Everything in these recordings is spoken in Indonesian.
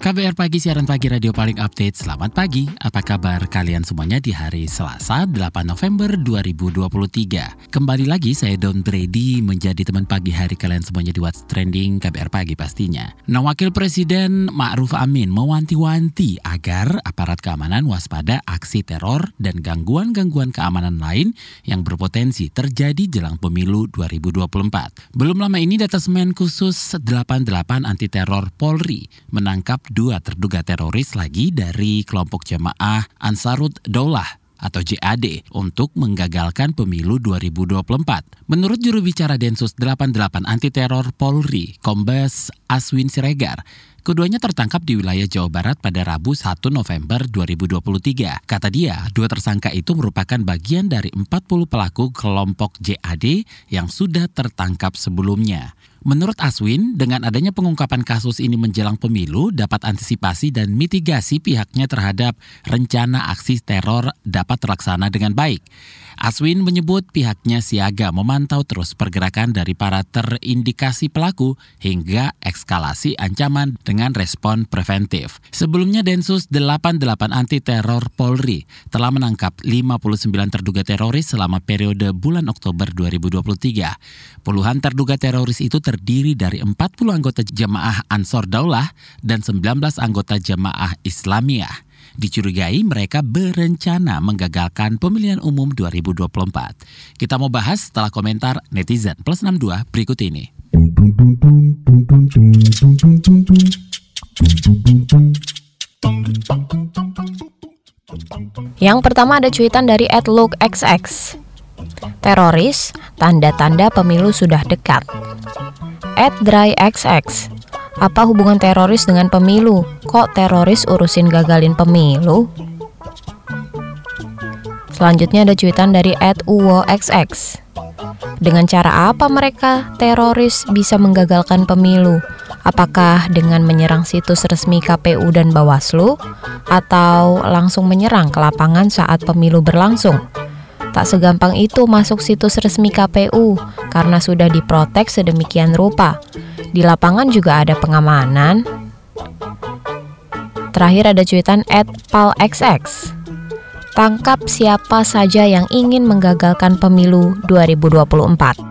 KBR Pagi, siaran pagi radio paling update. Selamat pagi, apa kabar kalian semuanya di hari Selasa 8 November 2023. Kembali lagi saya Don Brady menjadi teman pagi hari kalian semuanya di What's Trending KBR Pagi pastinya. Nah, Wakil Presiden Ma'ruf Amin mewanti-wanti agar aparat keamanan waspada aksi teror dan gangguan-gangguan keamanan lain yang berpotensi terjadi jelang pemilu 2024. Belum lama ini data semen khusus 88 anti teror Polri menangkap dua terduga teroris lagi dari kelompok jemaah Ansarut Daulah atau JAD untuk menggagalkan pemilu 2024. Menurut juru bicara Densus 88 anti teror Polri, Kombes Aswin Siregar, Keduanya tertangkap di wilayah Jawa Barat pada Rabu 1 November 2023. Kata dia, dua tersangka itu merupakan bagian dari 40 pelaku kelompok JAD yang sudah tertangkap sebelumnya. Menurut Aswin, dengan adanya pengungkapan kasus ini menjelang pemilu dapat antisipasi dan mitigasi pihaknya terhadap rencana aksi teror dapat terlaksana dengan baik. Aswin menyebut pihaknya siaga memantau terus pergerakan dari para terindikasi pelaku hingga ekskalasi ancaman dengan respon preventif. Sebelumnya Densus 88 Anti Teror Polri telah menangkap 59 terduga teroris selama periode bulan Oktober 2023. Puluhan terduga teroris itu terdiri dari 40 anggota jemaah Ansor Daulah dan 19 anggota jemaah Islamiyah. Dicurigai mereka berencana menggagalkan pemilihan umum 2024. Kita mau bahas setelah komentar netizen plus 62 berikut ini. Yang pertama ada cuitan dari @lookxx. Teroris, tanda-tanda pemilu sudah dekat. @dryxx. Apa hubungan teroris dengan pemilu? Kok teroris urusin gagalin pemilu? Selanjutnya ada cuitan dari @uwoxx. Dengan cara apa mereka teroris bisa menggagalkan pemilu? Apakah dengan menyerang situs resmi KPU dan Bawaslu atau langsung menyerang ke lapangan saat pemilu berlangsung? Tak segampang itu masuk situs resmi KPU karena sudah diprotek sedemikian rupa. Di lapangan juga ada pengamanan. Terakhir ada cuitan at palxx. Tangkap siapa saja yang ingin menggagalkan pemilu 2024.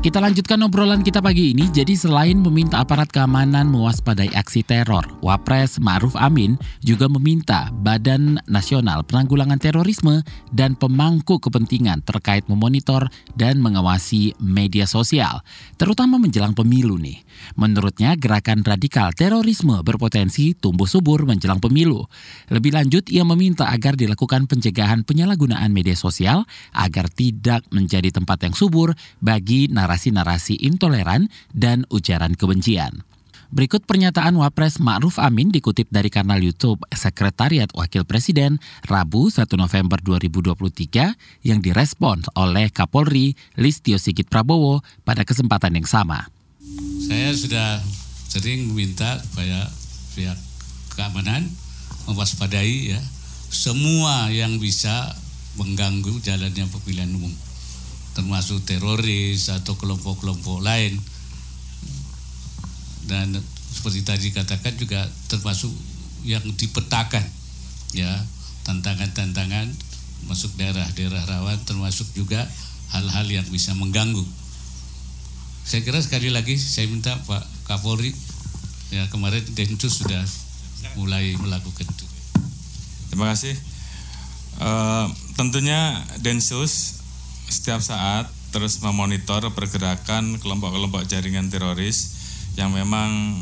Kita lanjutkan obrolan kita pagi ini. Jadi selain meminta aparat keamanan mewaspadai aksi teror, Wapres Ma'ruf Amin juga meminta Badan Nasional Penanggulangan Terorisme dan pemangku kepentingan terkait memonitor dan mengawasi media sosial, terutama menjelang pemilu nih. Menurutnya gerakan radikal terorisme berpotensi tumbuh subur menjelang pemilu. Lebih lanjut, ia meminta agar dilakukan pencegahan penyalahgunaan media sosial agar tidak menjadi tempat yang subur bagi narasi narasi-narasi intoleran dan ujaran kebencian. Berikut pernyataan Wapres Ma'ruf Amin dikutip dari kanal YouTube Sekretariat Wakil Presiden Rabu 1 November 2023 yang direspons oleh Kapolri Listio Sigit Prabowo pada kesempatan yang sama. Saya sudah sering meminta supaya pihak keamanan mewaspadai ya semua yang bisa mengganggu jalannya pemilihan umum termasuk teroris atau kelompok-kelompok lain. Dan seperti tadi katakan juga termasuk yang dipetakan ya. Tantangan-tantangan masuk daerah-daerah rawan termasuk juga hal-hal yang bisa mengganggu. Saya kira sekali lagi saya minta Pak Kapolri ya kemarin Densus sudah mulai melakukan itu. Terima kasih. Uh, tentunya Densus setiap saat terus memonitor pergerakan kelompok-kelompok jaringan teroris yang memang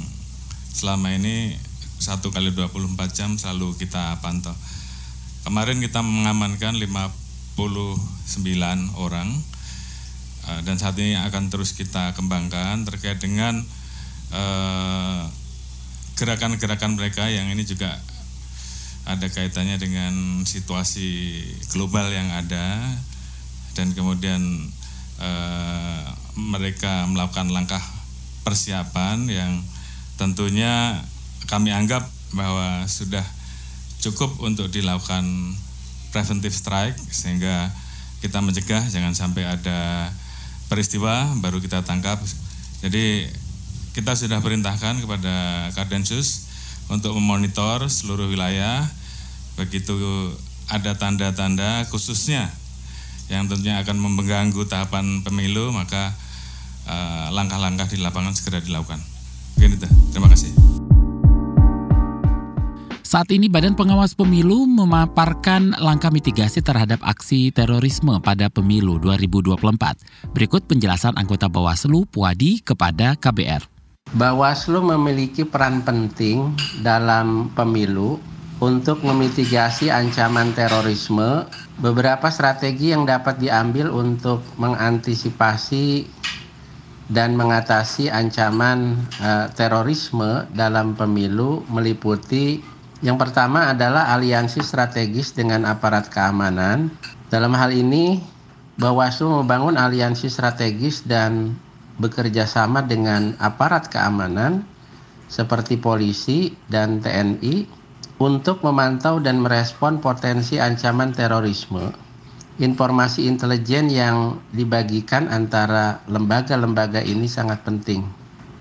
selama ini satu kali 24 jam selalu kita pantau. Kemarin kita mengamankan 59 orang eh, dan saat ini akan terus kita kembangkan terkait dengan eh, gerakan-gerakan mereka yang ini juga ada kaitannya dengan situasi global yang ada dan kemudian eh, mereka melakukan langkah persiapan yang tentunya kami anggap bahwa sudah cukup untuk dilakukan preventive strike sehingga kita mencegah jangan sampai ada peristiwa baru kita tangkap. Jadi kita sudah perintahkan kepada Kardensus untuk memonitor seluruh wilayah begitu ada tanda-tanda khususnya yang tentunya akan mengganggu tahapan pemilu maka eh, langkah-langkah uh, di lapangan segera dilakukan. Begini, terima kasih. Saat ini Badan Pengawas Pemilu memaparkan langkah mitigasi terhadap aksi terorisme pada pemilu 2024. Berikut penjelasan anggota Bawaslu Puadi kepada KBR. Bawaslu memiliki peran penting dalam pemilu untuk memitigasi ancaman terorisme. Beberapa strategi yang dapat diambil untuk mengantisipasi dan mengatasi ancaman uh, terorisme dalam pemilu meliputi yang pertama adalah aliansi strategis dengan aparat keamanan. Dalam hal ini, Bawaslu membangun aliansi strategis dan bekerja sama dengan aparat keamanan seperti polisi dan TNI untuk memantau dan merespon potensi ancaman terorisme. Informasi intelijen yang dibagikan antara lembaga-lembaga ini sangat penting.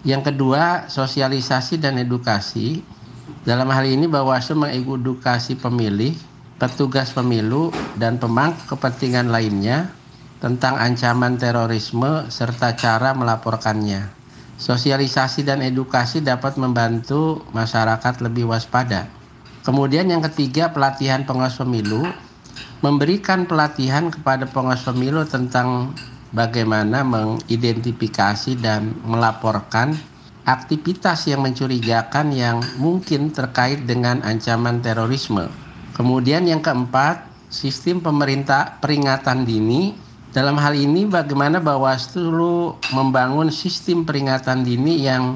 Yang kedua, sosialisasi dan edukasi dalam hal ini Bawaslu mengedukasi pemilih, petugas pemilu, dan pemangku kepentingan lainnya tentang ancaman terorisme serta cara melaporkannya. Sosialisasi dan edukasi dapat membantu masyarakat lebih waspada. Kemudian yang ketiga, pelatihan pengawas pemilu memberikan pelatihan kepada pengawas pemilu tentang bagaimana mengidentifikasi dan melaporkan aktivitas yang mencurigakan yang mungkin terkait dengan ancaman terorisme. Kemudian yang keempat, sistem pemerintah peringatan dini. Dalam hal ini bagaimana Bawaslu membangun sistem peringatan dini yang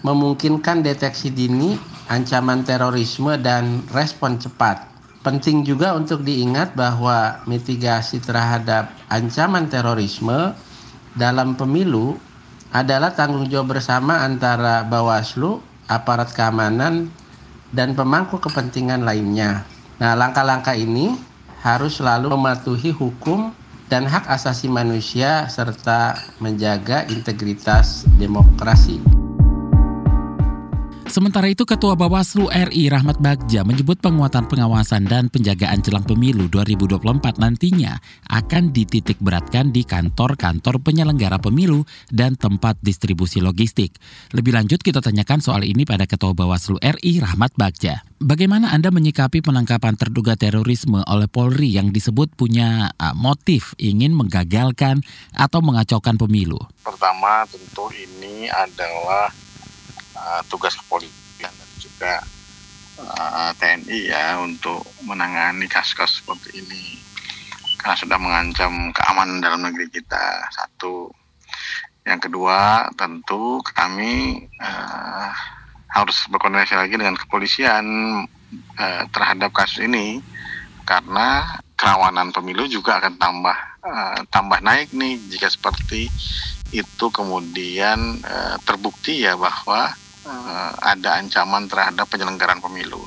memungkinkan deteksi dini ancaman terorisme dan respon cepat. Penting juga untuk diingat bahwa mitigasi terhadap ancaman terorisme dalam pemilu adalah tanggung jawab bersama antara Bawaslu, aparat keamanan, dan pemangku kepentingan lainnya. Nah, langkah-langkah ini harus selalu mematuhi hukum dan hak asasi manusia serta menjaga integritas demokrasi. Sementara itu, Ketua Bawaslu RI Rahmat Bagja menyebut penguatan pengawasan dan penjagaan jelang pemilu 2024 nantinya akan dititik beratkan di kantor-kantor penyelenggara pemilu dan tempat distribusi logistik. Lebih lanjut kita tanyakan soal ini pada Ketua Bawaslu RI Rahmat Bagja. Bagaimana Anda menyikapi penangkapan terduga terorisme oleh Polri yang disebut punya uh, motif ingin menggagalkan atau mengacaukan pemilu? Pertama tentu ini adalah uh, tugas kepolisian dan juga uh, eh, TNI ya untuk menangani kasus-kasus seperti ini. Karena sudah mengancam keamanan dalam negeri kita satu. Yang kedua tentu kami uh, harus berkoordinasi lagi dengan kepolisian uh, terhadap kasus ini. Karena kerawanan pemilu juga akan tambah uh, tambah naik nih jika seperti itu kemudian uh, terbukti ya bahwa uh, ada ancaman terhadap penyelenggaraan pemilu.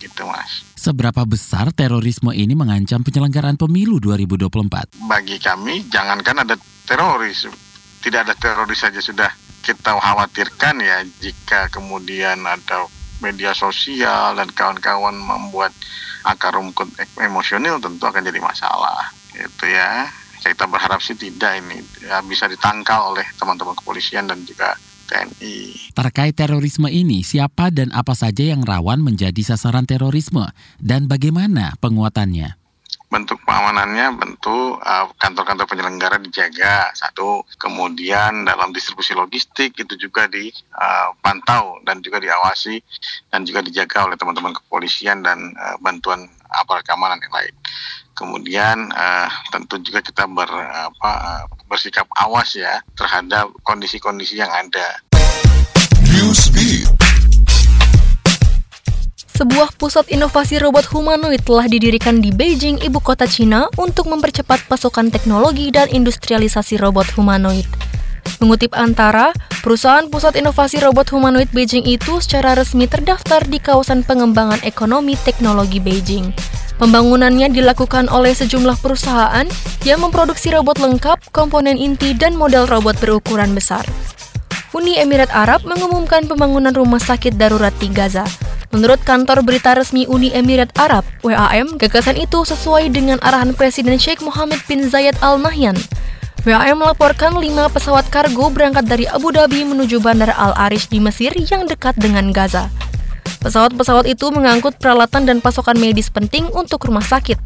Gitu, Mas. Seberapa besar terorisme ini mengancam penyelenggaraan pemilu 2024? Bagi kami, jangankan ada teroris, tidak ada teroris saja sudah kita khawatirkan ya jika kemudian ada media sosial dan kawan-kawan membuat akar rumput emosional tentu akan jadi masalah gitu ya kita berharap sih tidak ini ya, bisa ditangkal oleh teman-teman kepolisian dan juga TNI. Terkait terorisme ini, siapa dan apa saja yang rawan menjadi sasaran terorisme dan bagaimana penguatannya? bentuk pengamanannya bentuk uh, kantor-kantor uh, penyelenggara dijaga satu kemudian dalam distribusi logistik itu juga dipantau uh, dan juga diawasi dan juga dijaga oleh teman-teman kepolisian dan uh, bantuan aparat keamanan yang lain kemudian uh, tentu juga kita ber, apa, uh, bersikap awas ya terhadap kondisi-kondisi yang ada. Newsbeat. Sebuah pusat inovasi robot humanoid telah didirikan di Beijing, ibu kota Cina, untuk mempercepat pasokan teknologi dan industrialisasi robot humanoid. Mengutip Antara, perusahaan pusat inovasi robot humanoid Beijing itu secara resmi terdaftar di kawasan pengembangan ekonomi teknologi Beijing. Pembangunannya dilakukan oleh sejumlah perusahaan yang memproduksi robot lengkap, komponen inti, dan model robot berukuran besar. Uni Emirat Arab mengumumkan pembangunan rumah sakit darurat di Gaza. Menurut kantor berita resmi Uni Emirat Arab, WAM, gagasan itu sesuai dengan arahan Presiden Sheikh Mohammed bin Zayed Al Nahyan. WAM melaporkan lima pesawat kargo berangkat dari Abu Dhabi menuju Bandara Al Arish di Mesir yang dekat dengan Gaza. Pesawat-pesawat itu mengangkut peralatan dan pasokan medis penting untuk rumah sakit.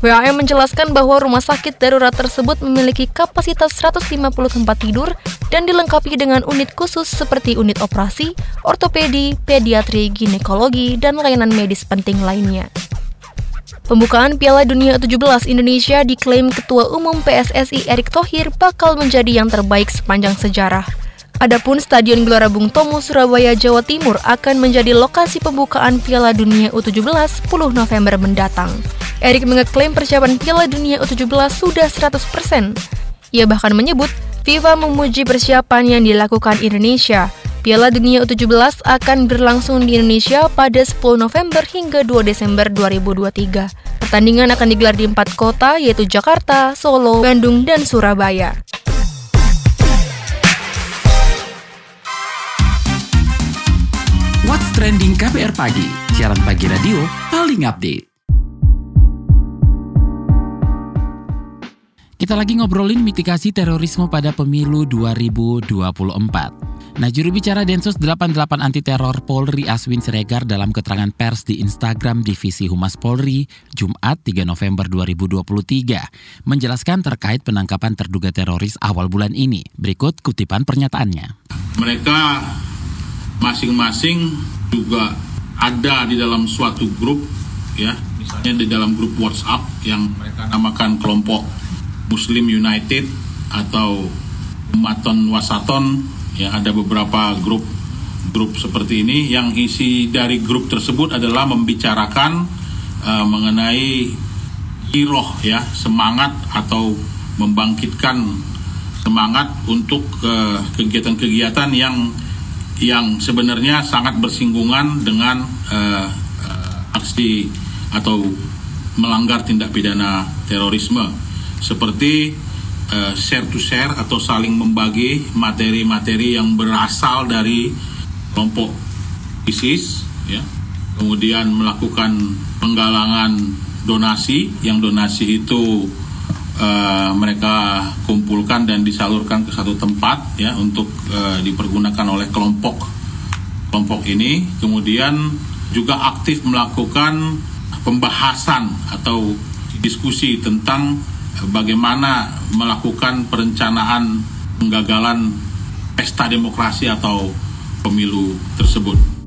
WAM menjelaskan bahwa rumah sakit darurat tersebut memiliki kapasitas 150 tempat tidur dan dilengkapi dengan unit khusus seperti unit operasi, ortopedi, pediatri, ginekologi, dan layanan medis penting lainnya. Pembukaan Piala Dunia 17 Indonesia diklaim Ketua Umum PSSI Erick Thohir bakal menjadi yang terbaik sepanjang sejarah. Adapun Stadion Gelora Bung Tomo Surabaya Jawa Timur akan menjadi lokasi pembukaan Piala Dunia U17 10 November mendatang. Erik mengeklaim persiapan Piala Dunia U17 sudah 100%. Ia bahkan menyebut FIFA memuji persiapan yang dilakukan Indonesia. Piala Dunia U17 akan berlangsung di Indonesia pada 10 November hingga 2 Desember 2023. Pertandingan akan digelar di empat kota yaitu Jakarta, Solo, Bandung, dan Surabaya. What's Trending KPR Pagi, siaran pagi radio paling update. Kita lagi ngobrolin mitigasi terorisme pada pemilu 2024. Nah, juru bicara Densus 88 Anti Teror Polri Aswin Siregar dalam keterangan pers di Instagram Divisi Humas Polri Jumat 3 November 2023 menjelaskan terkait penangkapan terduga teroris awal bulan ini. Berikut kutipan pernyataannya. Mereka masing-masing juga ada di dalam suatu grup ya, misalnya di dalam grup WhatsApp yang mereka namakan kelompok Muslim United atau Umaton Wasaton ya. Ada beberapa grup grup seperti ini yang isi dari grup tersebut adalah membicarakan uh, mengenai giroh ya semangat atau membangkitkan semangat untuk kegiatan-kegiatan uh, yang yang sebenarnya sangat bersinggungan dengan uh, aksi atau melanggar tindak pidana terorisme. Seperti uh, share to share atau saling membagi materi-materi yang berasal dari kelompok ISIS ya. Kemudian melakukan penggalangan donasi. Yang donasi itu uh, mereka kumpulkan dan disalurkan ke satu tempat ya untuk uh, dipergunakan oleh kelompok kelompok ini kemudian juga aktif melakukan pembahasan atau diskusi tentang bagaimana melakukan perencanaan penggagalan pesta demokrasi atau pemilu tersebut.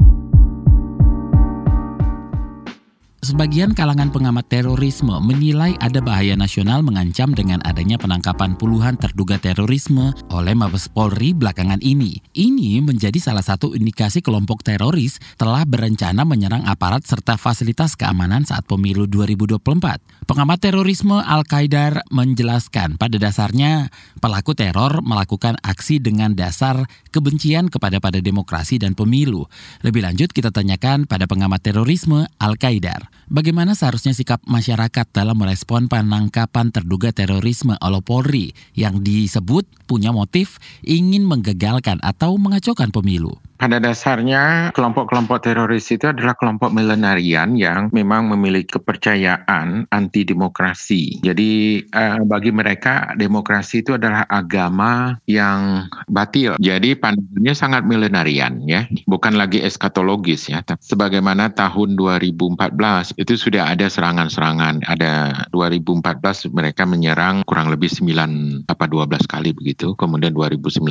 Sebagian kalangan pengamat terorisme menilai ada bahaya nasional mengancam dengan adanya penangkapan puluhan terduga terorisme oleh Mabes Polri belakangan ini. Ini menjadi salah satu indikasi kelompok teroris telah berencana menyerang aparat serta fasilitas keamanan saat pemilu 2024. Pengamat terorisme Al-Qaidar menjelaskan pada dasarnya pelaku teror melakukan aksi dengan dasar kebencian kepada pada demokrasi dan pemilu. Lebih lanjut kita tanyakan pada pengamat terorisme Al-Qaidar. Bagaimana seharusnya sikap masyarakat dalam merespon penangkapan terduga terorisme oleh Polri yang disebut punya motif ingin menggagalkan atau mengacaukan pemilu? Pada dasarnya kelompok-kelompok teroris itu adalah kelompok milenarian yang memang memiliki kepercayaan anti demokrasi. Jadi eh, bagi mereka demokrasi itu adalah agama yang batil. Jadi pandangannya sangat milenarian ya, bukan lagi eskatologis ya. Sebagaimana tahun 2014 itu sudah ada serangan-serangan. Ada 2014 mereka menyerang kurang lebih 9 apa 12 kali begitu. Kemudian 2019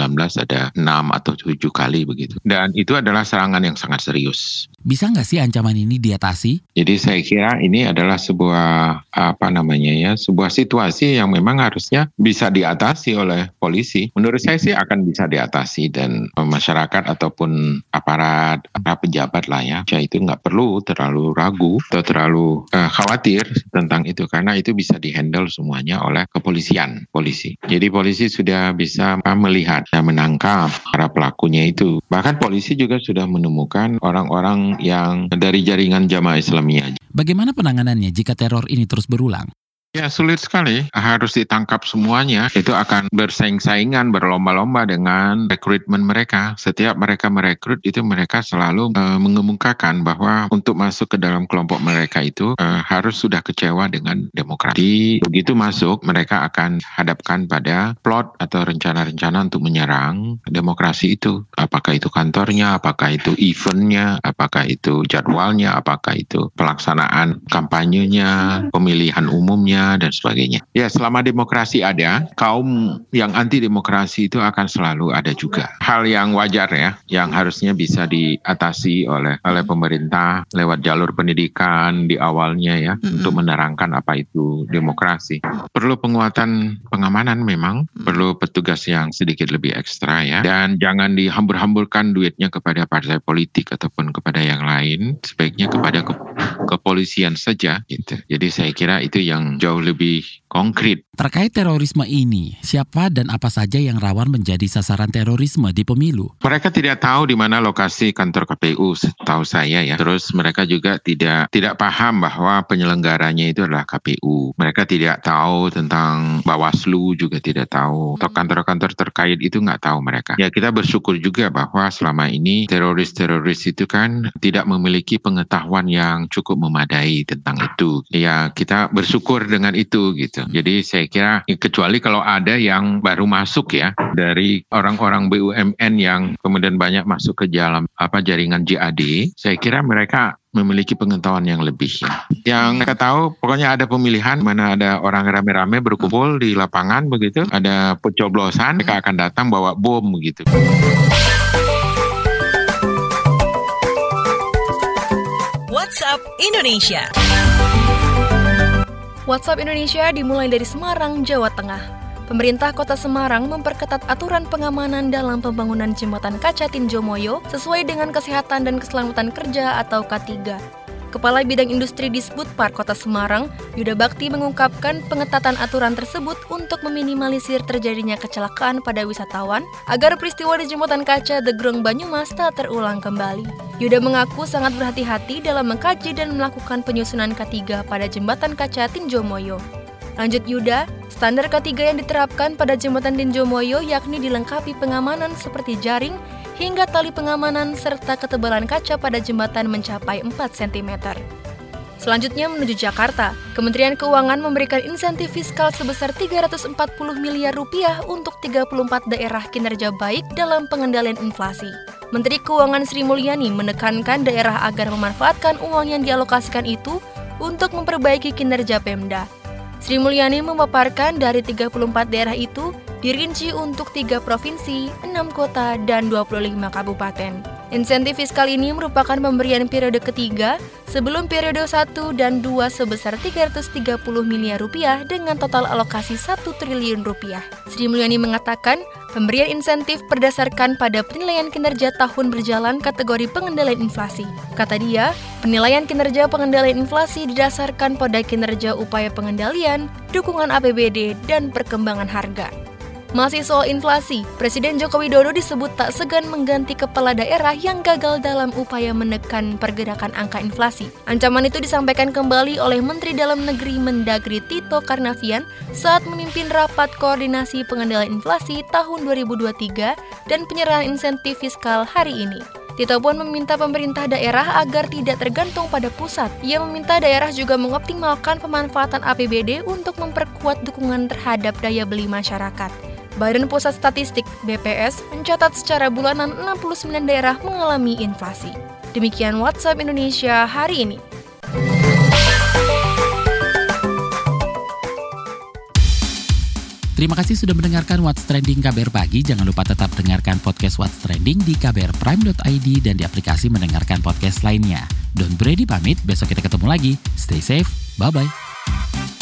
ada 6 atau 7 kali begitu. Dan itu adalah serangan yang sangat serius. Bisa nggak sih ancaman ini diatasi? Jadi saya kira ini adalah sebuah apa namanya ya, sebuah situasi yang memang harusnya bisa diatasi oleh polisi. Menurut saya sih akan bisa diatasi dan masyarakat ataupun aparat, para pejabat lah ya, saya itu nggak perlu terlalu ragu atau terlalu uh, khawatir tentang itu karena itu bisa dihandle semuanya oleh kepolisian, polisi. Jadi polisi sudah bisa melihat dan menangkap para pelakunya itu. Bahkan polisi juga sudah menemukan orang-orang yang dari jaringan jamaah Islamiyah. Bagaimana penanganannya jika teror ini terus berulang? Ya sulit sekali, harus ditangkap semuanya. Itu akan bersaing-saingan, berlomba-lomba dengan rekrutmen mereka. Setiap mereka merekrut itu mereka selalu uh, mengemukakan bahwa untuk masuk ke dalam kelompok mereka itu uh, harus sudah kecewa dengan demokrasi. Begitu masuk, mereka akan hadapkan pada plot atau rencana-rencana untuk menyerang demokrasi itu. Apakah itu kantornya, apakah itu eventnya, apakah itu jadwalnya, apakah itu pelaksanaan kampanyenya, pemilihan umumnya, dan sebagainya. Ya, selama demokrasi ada, kaum yang anti demokrasi itu akan selalu ada juga. Hal yang wajar ya, yang harusnya bisa diatasi oleh oleh pemerintah lewat jalur pendidikan di awalnya ya mm-hmm. untuk menerangkan apa itu demokrasi. Perlu penguatan pengamanan memang, mm-hmm. perlu petugas yang sedikit lebih ekstra ya dan jangan dihambur-hamburkan duitnya kepada partai politik ataupun kepada yang lain, sebaiknya kepada ke kepolisian saja gitu. Jadi saya kira itu yang jauh lebih konkret. Terkait terorisme ini, siapa dan apa saja yang rawan menjadi sasaran terorisme di pemilu? Mereka tidak tahu di mana lokasi kantor KPU, tahu saya ya. Terus mereka juga tidak tidak paham bahwa penyelenggaranya itu adalah KPU. Mereka tidak tahu tentang Bawaslu juga tidak tahu. Atau kantor-kantor terkait itu nggak tahu mereka. Ya kita bersyukur juga bahwa selama ini teroris-teroris itu kan tidak memiliki pengetahuan yang cukup memadai tentang itu. Ya kita bersyukur dengan itu gitu. Jadi saya kira kecuali kalau ada yang baru masuk ya dari orang-orang BUMN yang kemudian banyak masuk ke dalam apa jaringan JAD, saya kira mereka memiliki pengetahuan yang lebih ya. Yang mereka tahu pokoknya ada pemilihan mana ada orang rame-rame berkumpul di lapangan begitu, ada pencoblosan mereka akan datang bawa bom begitu. WhatsApp Indonesia. WhatsApp Indonesia dimulai dari Semarang, Jawa Tengah. Pemerintah Kota Semarang memperketat aturan pengamanan dalam pembangunan jembatan kaca Tinjomoyo sesuai dengan kesehatan dan keselamatan kerja atau K3. Kepala Bidang Industri di Park Kota Semarang, Yuda Bakti mengungkapkan pengetatan aturan tersebut untuk meminimalisir terjadinya kecelakaan pada wisatawan agar peristiwa di jembatan kaca The Grong Banyumas tak terulang kembali. Yuda mengaku sangat berhati-hati dalam mengkaji dan melakukan penyusunan K3 pada jembatan kaca Tinjomoyo. Lanjut Yuda, standar K3 yang diterapkan pada jembatan Tinjomoyo yakni dilengkapi pengamanan seperti jaring, hingga tali pengamanan serta ketebalan kaca pada jembatan mencapai 4 cm. Selanjutnya menuju Jakarta, Kementerian Keuangan memberikan insentif fiskal sebesar 340 miliar rupiah untuk 34 daerah kinerja baik dalam pengendalian inflasi. Menteri Keuangan Sri Mulyani menekankan daerah agar memanfaatkan uang yang dialokasikan itu untuk memperbaiki kinerja Pemda. Sri Mulyani memaparkan dari 34 daerah itu dirinci untuk tiga provinsi, enam kota, dan 25 kabupaten. Insentif fiskal ini merupakan pemberian periode ketiga sebelum periode 1 dan 2 sebesar 330 miliar rupiah dengan total alokasi 1 triliun rupiah. Sri Mulyani mengatakan, pemberian insentif berdasarkan pada penilaian kinerja tahun berjalan kategori pengendalian inflasi. Kata dia, penilaian kinerja pengendalian inflasi didasarkan pada kinerja upaya pengendalian, dukungan APBD, dan perkembangan harga. Masih soal inflasi, Presiden Joko Widodo disebut tak segan mengganti kepala daerah yang gagal dalam upaya menekan pergerakan angka inflasi. Ancaman itu disampaikan kembali oleh Menteri Dalam Negeri Mendagri Tito Karnavian saat memimpin rapat koordinasi pengendalian inflasi tahun 2023 dan penyerahan insentif fiskal hari ini. Tito pun meminta pemerintah daerah agar tidak tergantung pada pusat. Ia meminta daerah juga mengoptimalkan pemanfaatan APBD untuk memperkuat dukungan terhadap daya beli masyarakat. Badan Pusat Statistik BPS mencatat secara bulanan 69 daerah mengalami inflasi. Demikian WhatsApp Indonesia hari ini. Terima kasih sudah mendengarkan What's Trending KBR Pagi. Jangan lupa tetap dengarkan podcast What's Trending di kbrprime.id dan di aplikasi mendengarkan podcast lainnya. Don Brady pamit, besok kita ketemu lagi. Stay safe, bye-bye.